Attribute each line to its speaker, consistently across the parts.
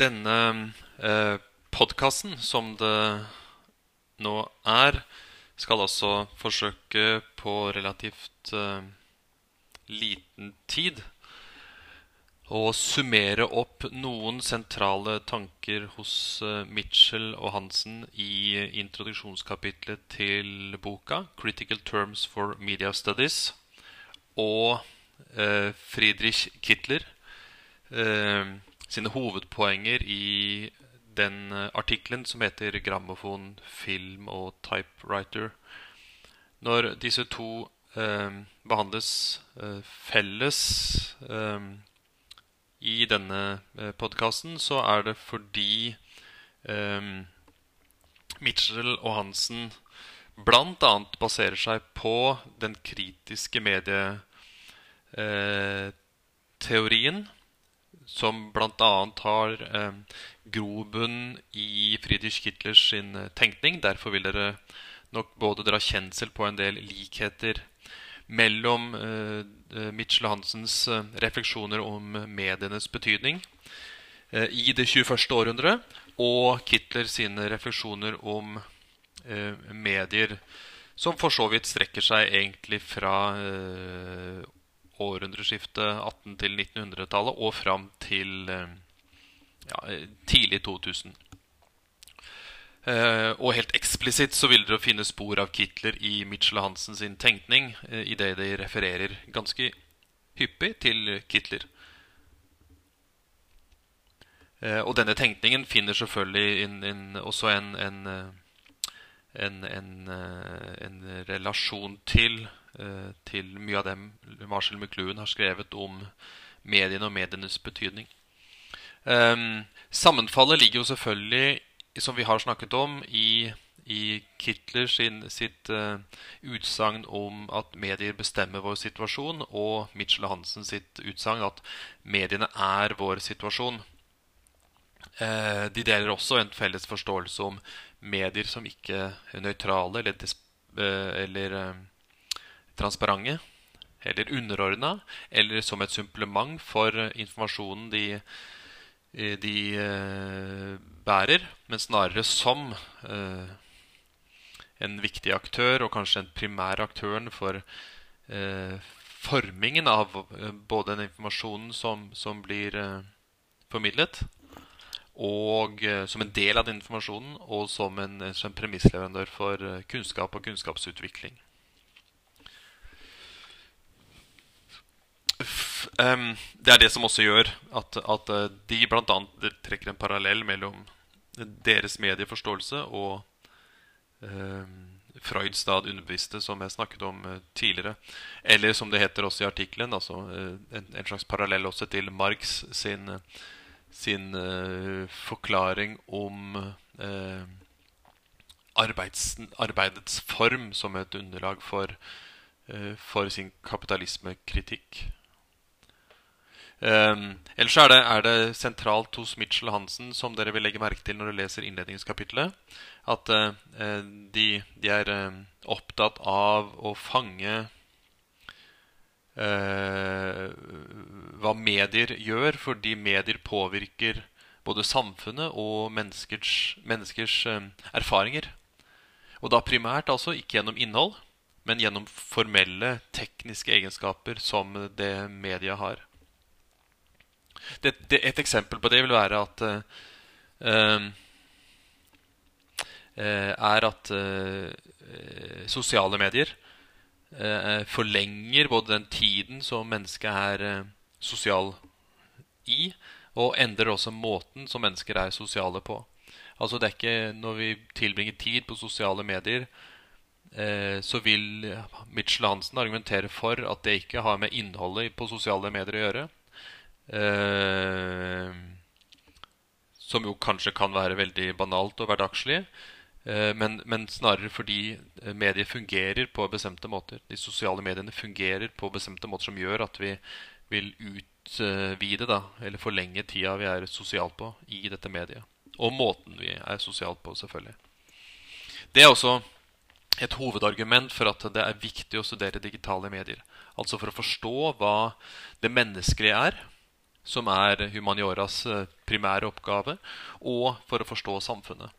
Speaker 1: denne eh, podkasten, som det nå er, skal altså forsøke på relativt eh, liten tid å summere opp noen sentrale tanker hos eh, Mitchell og Hansen i introduksjonskapitlet til boka 'Critical Terms for Media Studies', og eh, Friedrich Kittler eh, sine hovedpoenger i den eh, artikkelen som heter 'Grammofon, film og typewriter'. Når disse to eh, behandles eh, felles eh, i denne eh, podkasten, så er det fordi eh, Mitchell og Hansen bl.a. baserer seg på den kritiske medieteorien, som bl.a. har eh, grobunn i Friedrich Kittlers sin tenkning. Derfor vil dere nok både dra kjensel på en del likheter mellom eh, Mitchell Hansens eh, refleksjoner om medienes betydning eh, i det 21. århundre, og Kittler sine refleksjoner om eh, medier som for så vidt strekker seg egentlig fra eh, århundreskiftet 18- til 1900-tallet og fram til eh, ja, tidlig 2000. Eh, og helt eksplisitt så vil dere finne spor av Kittler i Mitchell Hansen sin tenkning, eh, i det de refererer ganske hyppig til Kittler. Eh, og denne tenkningen finner selvfølgelig in, in, også en, en, en, en relasjon til, til mye av dem Marshall McLuhan har skrevet om mediene og medienes betydning. Um, sammenfallet ligger jo selvfølgelig som vi har snakket om i, i Kittler sin, sitt uh, utsagn om at medier bestemmer vår situasjon, og Mitchell Hansen sitt utsagn at mediene er vår situasjon. Uh, de deler også en felles forståelse om medier som ikke er nøytrale eller, uh, eller transparente eller underordna, eller som et supplement for informasjonen de de eh, bærer, men snarere som eh, en viktig aktør, og kanskje den primære aktøren for eh, formingen av både den informasjonen som, som blir formidlet, og som en del av den informasjonen, og som en, en premissleverandør for kunnskap og kunnskapsutvikling. Um, det er det som også gjør at, at uh, de bl.a. trekker en parallell mellom deres medieforståelse og um, Freuds da underbevisste, som jeg snakket om uh, tidligere. Eller som det heter også i artikkelen, altså, uh, en, en, slags parallell også til Marx sin, sin forklaring om arbeids, arbeidets form som et underlag for, for sin kapitalismekritikk. Um, ellers er det, er det, sentralt hos Mitchell Hansen, som dere vil legge merke til når dere leser innledningskapitlet, at uh, de, de, er uh, opptatt av å fange uh, hva medier gjør, fordi medier påvirker både samfunnet og menneskers, menneskers erfaringer. Og da primært altså ikke gjennom innhold, men gjennom formelle, tekniske egenskaper som det media har det, det, Et eksempel på det vil være at uh, er at uh, sosiale medier uh, forlenger både den tiden som mennesket er sosial i, og endrer også måten som mennesker er sosiale på. Altså det er ikke Når vi tilbringer tid på sosiale medier, så vil Mitchell Hansen argumentere for at det ikke har med innholdet på sosiale medier å gjøre, Eh, som jo kanskje kan være veldig banalt og hverdagslig. Eh, men, men, snarere fordi medier fungerer på bestemte måter. De sosiale mediene fungerer på bestemte måter som gjør at vi vil utvide da, eller forlenge tida vi er sosialt på i dette mediet. Og måten vi er sosialt på, selvfølgelig. Det er også et hovedargument for at det er viktig å studere digitale medier. Altså for å forstå hva det menneskelige er, som er humanioras primære oppgave, og for å forstå samfunnet.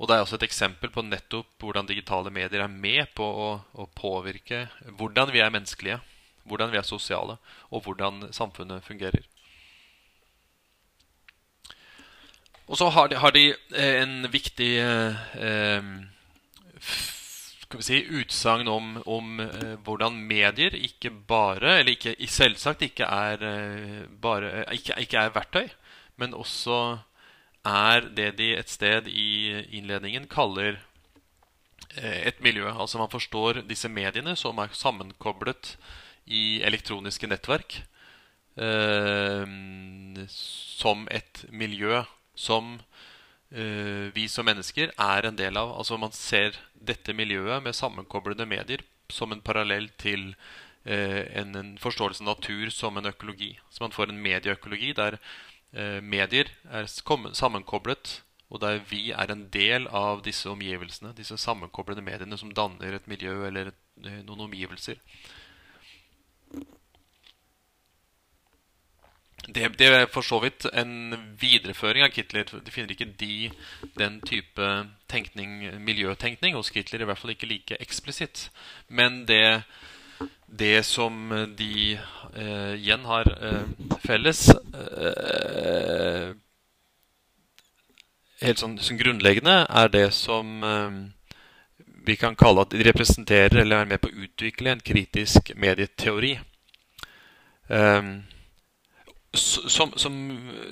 Speaker 1: Og Det er også et eksempel på nettopp hvordan digitale medier er med på å, å påvirke hvordan vi er menneskelige, hvordan vi er sosiale, og hvordan samfunnet fungerer. Og så har de, har de en viktig eh, skal vi si, utsagn om, om eh, hvordan medier ikke bare Eller ikke, selvsagt ikke er, eh, bare, ikke, ikke er verktøy, men også er det de et sted i innledningen kaller eh, et miljø. Altså man forstår disse mediene som er sammenkoblet i elektroniske nettverk eh, som et miljø som vi som mennesker er en del av. Altså Man ser dette miljøet med sammenkoblede medier som en parallell til uh, en, en, forståelse av natur som en økologi. Så man får en medieøkologi der uh, medier er sammenkoblet, og der vi er en del av disse omgivelsene. Disse sammenkoblede mediene som danner et miljø eller noen omgivelser. Det, det, er for så vidt en videreføring av Kitler. De finner ikke de den type tenkning, miljøtenkning hos Kitler, i hvert fall ikke like eksplisitt. Men det, det som de eh, igjen har eh, felles eh, Helt sånn, sånn, grunnleggende er det som eh, vi kan kalle at de representerer eller er med på å utvikle en kritisk medieteori. Um, som, som,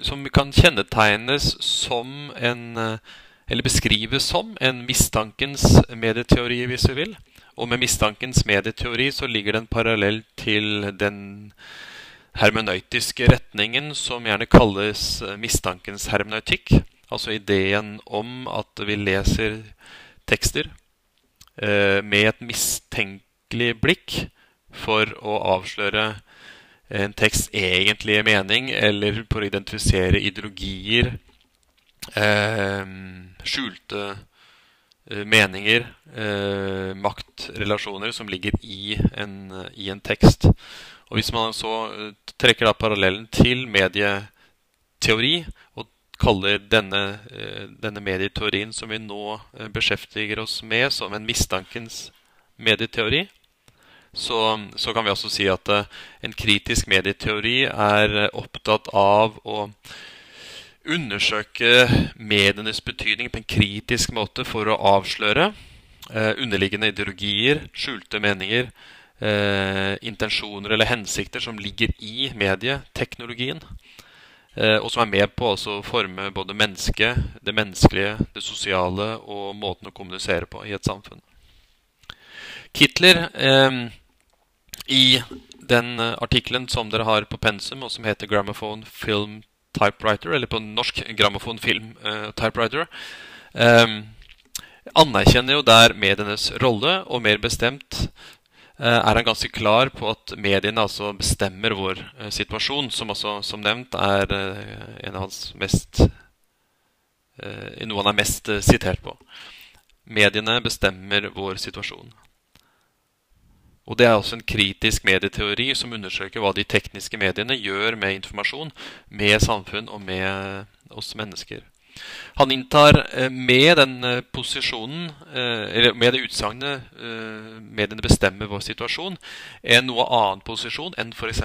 Speaker 1: som, kan kjennetegnes som en eh, Eller beskrives som en mistankens medieteori, hvis vi vil. Og med mistankens medieteori så ligger det en parallell til den hermenøytiske retningen som gjerne kalles eh, mistankens hermenøytikk. Altså ideen om at vi leser tekster eh, med et mistenkelig blikk for å avsløre en teksts egentlige mening, eller for å identifisere ideologier, eh, skjulte eh, meninger, eh, maktrelasjoner som ligger i en, i en, tekst. Og Hvis man så eh, trekker da parallellen til medieteori og kaller denne, eh, denne medieteorien som vi nå beskjeftiger oss med, som en mistankens medieteori, så, så, kan vi også si at uh, en kritisk medieteori er uh, opptatt av å undersøke medienes betydning på en kritisk måte for å avsløre uh, underliggende ideologier, skjulte meninger, intensjoner eller hensikter som ligger i medieteknologien. og som er med på å forme både mennesket, det menneskelige, det sosiale og måten å kommunisere på i et samfunn. Kitler eh, i den uh, artikkelen som dere har på pensum, og som heter 'Gramophone Film Typewriter', eller på norsk 'Gramophone Film eh, Typewriter', eh, anerkjenner jo der medienes rolle, og mer bestemt uh, er han ganske klar på at mediene altså bestemmer vår situasjon, som også, som nevnt, er en av hans mest noe han er mest sitert på. Mediene bestemmer vår situasjon. Og Det er også en kritisk medieteori som undersøker hva de tekniske mediene gjør med informasjon, med samfunn og med oss mennesker. Han inntar eh, med den eh, posisjonen, eh, eller med det utsagnet 'mediene bestemmer vår situasjon', en noe annen posisjon enn f.eks.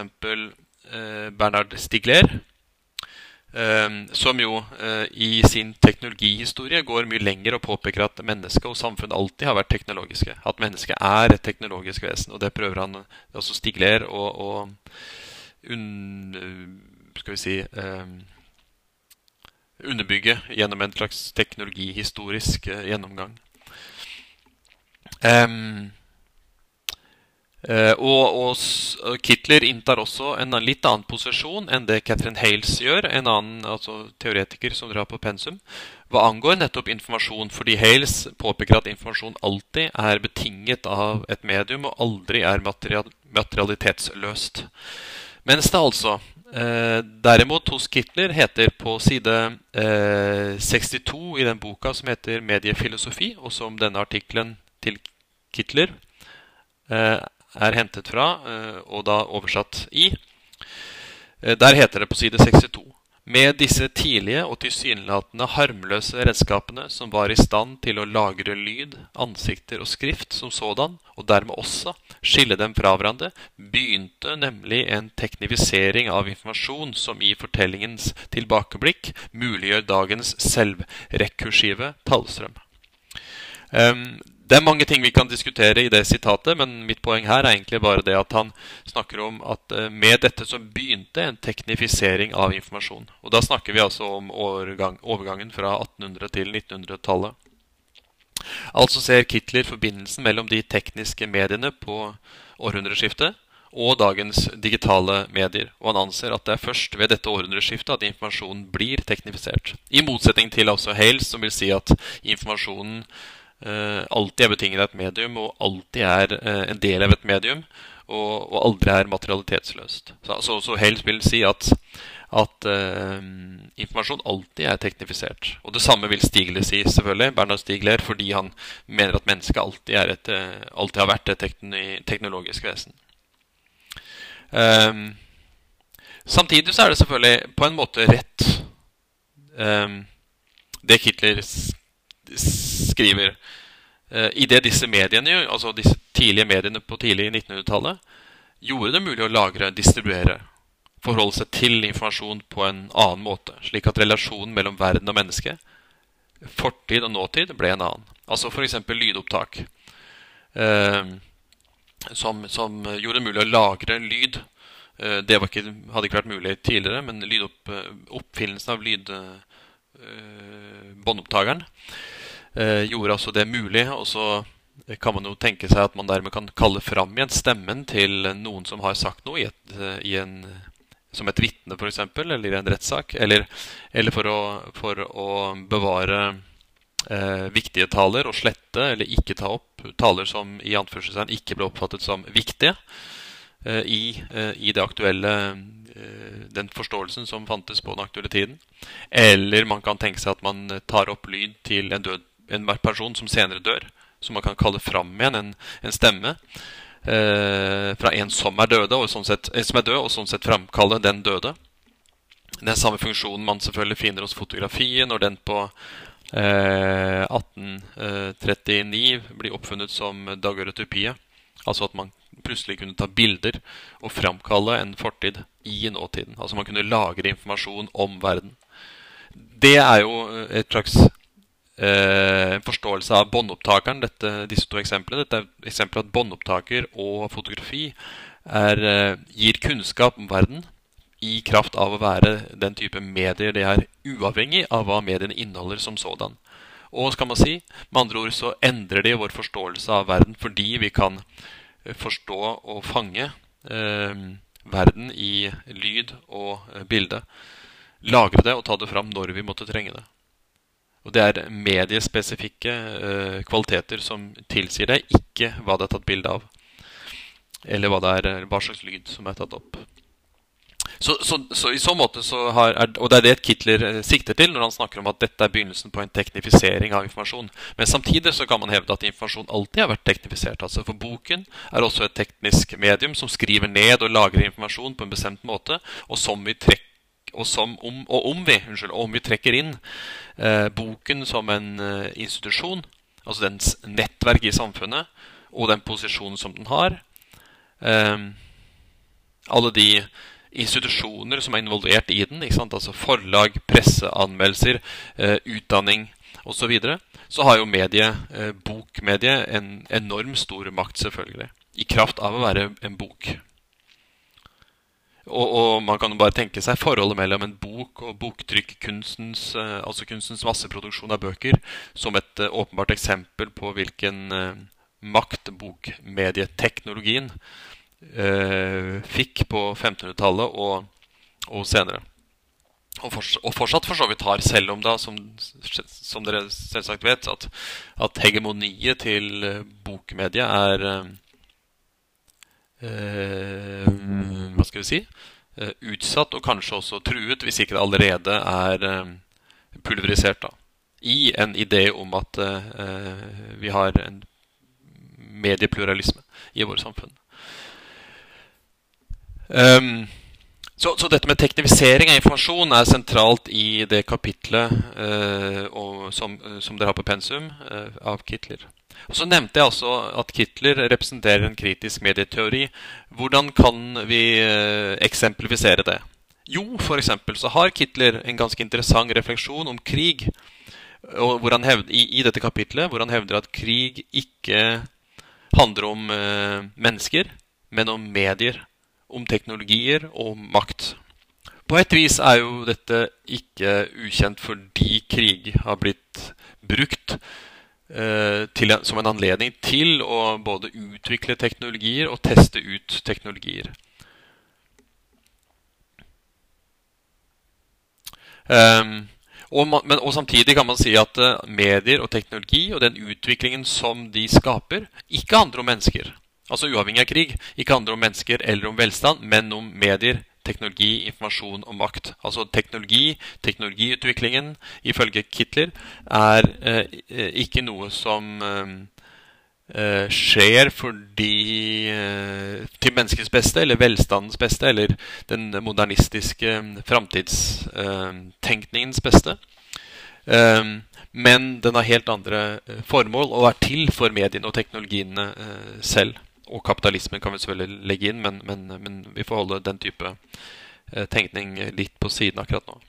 Speaker 1: Bernard Stigler, som jo eh, i sin teknologihistorie går mye lenger og påpeker at mennesket og samfunnet alltid har vært teknologiske. At mennesket er et teknologisk vesen. Og det prøver han også Stigler å, og un, skal vi si, um, underbygge gjennom en slags teknologihistorisk gjennomgang. Um, og, og, Kittler inntar også en litt annen posisjon enn det Catherine Hales gjør, en annen altså, teoretiker som drar på pensum, hva angår nettopp informasjon. Fordi Hales påpeker at informasjon alltid er betinget av et medium, og aldri er material, materialitetsløst. Mens det altså uh, derimot hos Kittler heter på side uh, eh, 62 i den boka som heter 'Mediefilosofi', og som denne artikkelen til Kitler er hentet fra, eh, og da oversatt i. Eh, der heter det på side 62 med disse tidlige og tilsynelatende harmløse redskapene som var i stand til å lagre lyd, ansikter og skrift som sådan, og dermed også skille dem fra hverandre, begynte nemlig en teknifisering av informasjon som i fortellingens tilbakeblikk muliggjør dagens selvrekursive tallstrøm. Det er mange ting vi kan diskutere i det sitatet, men mitt poeng her er egentlig bare det at han snakker om at eh, med dette så begynte en teknifisering av informasjon. Og da snakker vi altså om overgang, overgangen fra 1800- til 1900-tallet. Altså ser Kitler forbindelsen mellom de tekniske mediene på århundreskiftet og dagens digitale medier. Og han anser at det er først ved dette århundreskiftet at informasjonen blir teknifisert. I motsetning til altså Hales, som vil si at informasjonen alltid er betinget av et medium, og alltid er uh, en del av et medium, og, og aldri er materialitetsløst. Så, så, så Hales vil si at, at uh, informasjon alltid er teknifisert. Og det samme vil Stigler si, selvfølgelig, Bernhard Stigler, fordi han mener at mennesket alltid, et, alltid har vært et teknologisk vesen. Um, samtidig så er det selvfølgelig på en måte rett um, det Hitler skriver uh, Idet disse mediene, altså disse tidlige mediene på tidlig 1900-tallet, gjorde det mulig å lagre, distribuere, forholde seg til informasjon på en annen måte, slik at relasjonen mellom verden og menneske, fortid og nåtid, ble en annen. Altså f.eks. lydopptak. Uh, som, som, gjorde det mulig å lagre lyd. Uh, det ikke, hadde ikke vært mulig tidligere, men lydopp, oppfinnelsen av lyd, båndopptakeren eh, gjorde altså det mulig. Og så kan man jo tenke seg at man dermed kan kalle fram igjen stemmen til noen som har sagt noe i, et, eh, i en, som et vitne, f.eks., eller i en rettssak. Eller, eller for, å, for, å, bevare eh, viktige taler og slette eller ikke ta opp taler som i anførselstegn ikke ble oppfattet som viktige eh, i, eh, i, det aktuelle eh, den forståelsen som fantes på den aktuelle tiden. Eller man kan tenke seg at man tar opp lyd til en død en person som senere dør, som man kan kalle fram igjen en, en stemme eh, fra en som er, døde, og sånn sett, som er død, og sånn sett framkalle den døde. Den samme funksjonen man selvfølgelig finner hos fotografiet når den på eh, 1839 blir oppfunnet som daguerreotypie. Altså at man plutselig kunne ta bilder og framkalle en fortid i nåtiden. Altså man kunne lagre informasjon om verden. Det er jo et slags eh, forståelse av båndopptakeren, disse to eksemplene. Dette er eksempel at båndopptaker og fotografi er, eh, gir kunnskap om verden i kraft av å være den type medier det er, uavhengig av hva mediene inneholder som sådan. Og skal man si, med andre ord så endrer de vår forståelse av verden fordi vi kan eh, forstå og fange eh, verden i lyd og eh, bilde. Lagre det og ta det fram når vi måtte trenge det. Og det er mediespesifikke uh, kvaliteter som tilsier det, ikke hva det er tatt bilde av. Eller hva, er, hva slags lyd som er tatt opp. Så, så, så, i så måte så har, Og det er det Kitler eh, sikter til når han snakker om at dette er begynnelsen på en teknifisering av informasjon. Men samtidig så kan man hevde at informasjon alltid har vært teknifisert. altså For boken er også et teknisk medium som skriver ned og lagrer informasjon på en bestemt måte, og som vi trekker og, som, om, og om, vi, unnskyld, om vi trekker inn eh, boken som en eh, institusjon, altså dens nettverk i samfunnet, og den posisjonen som den har eh, Alle de institusjoner som er involvert i den, altså forlag, presseanmeldelser, eh, utdanning osv., så, videre, så har jo medie, eh, bokmediet en enorm stor makt, selvfølgelig. I kraft av å være en bok. Og, og, man kan jo bare tenke seg forholdet mellom en bok og boktrykk, kunstens, eh, altså kunstens masseproduksjon av bøker, som et uh, åpenbart eksempel på hvilken uh, makt bokmedieteknologien eh, fikk på 1500-tallet og, og, senere. Og, for, og, fortsatt for så vidt har, selv om da, som, som dere selvsagt vet, at, at hegemoniet til bokmediet er eh, hva skal vi si, eh, utsatt og kanskje også truet, hvis ikke det allerede er eh, pulverisert. da, I en idé om at eh, vi har en mediepluralisme i vårt samfunn. Um, Så, så, dette med teknifisering av informasjon er sentralt i det kapitlet eh, og, som, som, dere har på pensum eh, av Kitler. Og Så nevnte jeg altså at Kitler representerer en kritisk medieteori. Hvordan kan vi eh, eksemplifisere det? Jo, f.eks. så har Kitler en ganske interessant refleksjon om krig. Hevder, i, i, dette kapitlet hvor han hevder at krig ikke handler om eh, mennesker, men om medier om teknologier og makt. På et vis er jo dette ikke ukjent fordi krig har blitt brukt eh, til, som en anledning til å både utvikle teknologier og teste ut teknologier. Um, og, man, men, og, samtidig kan man si at uh, medier og teknologi og den utviklingen som de skaper, ikke handler om mennesker altså uavhengig av krig, ikke handler om mennesker eller om velstand, men om medier, teknologi, informasjon og makt. Altså teknologi, teknologiutviklingen, ifølge Kitler, er eh, ikke noe som eh, eh, skjer fordi eh, til menneskets beste, eller velstandens beste, eller den modernistiske framtidstenkningens beste. Eh, men den har helt andre eh, formål og er til for mediene og teknologiene selv og kapitalismen kan vi selvfølgelig legge inn, men, men, men vi får holde den type eh, tenkning litt på siden akkurat nå.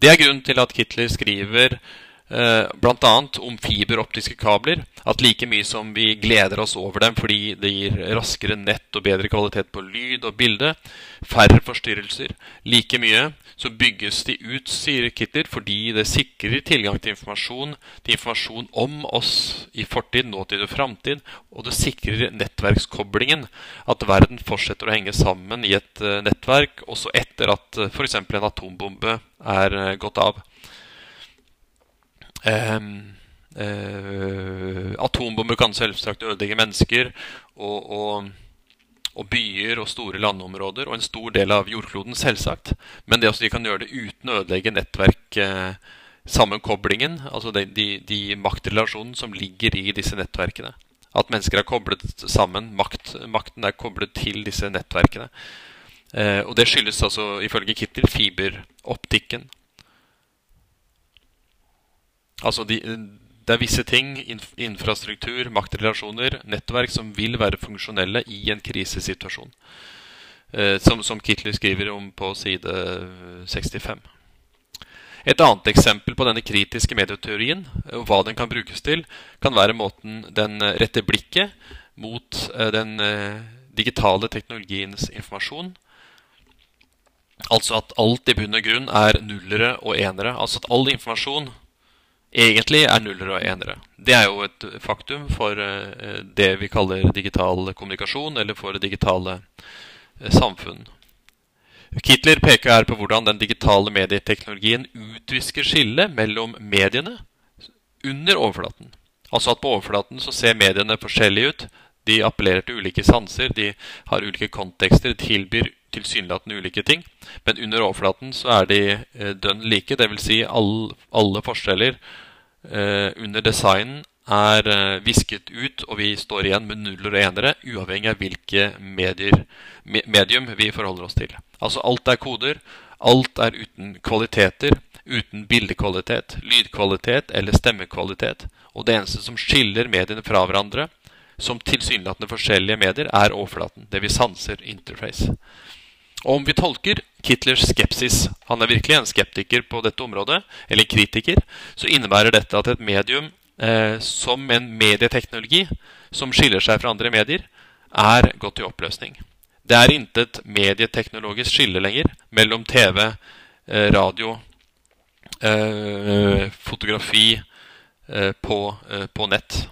Speaker 1: Det er grunnen til at Kitler skriver Bl.a. om fiberoptiske kabler. At like mye som vi gleder oss over dem fordi det gir raskere nett og bedre kvalitet på lyd og bilde, færre forstyrrelser, like mye så bygges de ut, sier Kittler, fordi det sikrer tilgang til informasjon, til informasjon om oss i fortid, nåtid og framtid, og det sikrer nettverkskoblingen. At verden fortsetter å henge sammen i et uh, nettverk også etter at uh, f.eks. en atombombe er gått av. Um, uh, atombomber kan selvsagt ødelegge mennesker og, og, og, byer og store landområder og en stor del av jordkloden, selvsagt. Men det også, de kan gjøre det uten å ødelegge nettverk. Uh, sammenkoblingen, altså de, de, de maktrelasjonene som ligger i disse nettverkene. At mennesker er koblet sammen. Makt, makten er koblet til disse nettverkene. Eh, og det skyldes altså ifølge Kittel fiberoptikken. Altså de, det er visse ting, infrastruktur, maktrelasjoner, nettverk, som vil være funksjonelle i en krisesituasjon. Eh, som, som Kitler skriver om på side 65. Et annet eksempel på denne kritiske medieteorien, og hva den kan brukes til, kan være måten den retter blikket mot eh, den eh, digitale teknologiens informasjon. Altså at alt i bunn og grunn er nullere og enere. Altså at all informasjon egentlig er nullere og enere. Det er jo et faktum for eh, det vi kaller digital kommunikasjon, eller for digitale eh, samfunn. Kitler peker her på hvordan den digitale medieteknologien utvisker skillet mellom mediene under overflaten. Altså at på overflaten så ser mediene forskjellige ut. De appellerer til ulike sanser, de har ulike kontekster, tilbyr tilsynelatende ulike ting. Men under overflaten så er de eh, dønn like, dvs. Si all, alle forskjeller eh, under designen er eh, visket ut, og vi står igjen med nuller og enere, uavhengig av hvilke medier, me, medium vi forholder oss til. Altså alt er koder. Alt er uten kvaliteter, uten bildekvalitet, lydkvalitet eller stemmekvalitet. Og det eneste som skiller mediene fra hverandre, som tilsynelatende forskjellige medier, er overflaten. Det vi sanser interface. Og om vi tolker Kitlers skepsis, han er virkelig en skeptiker på dette området, eller kritiker, så innebærer dette at et medium eh, som en medieteknologi som skiller seg fra andre medier, er gått i oppløsning. Det er intet medieteknologisk skille lenger mellom TV, eh, radio, eh, fotografi eh, på, eh, på nett.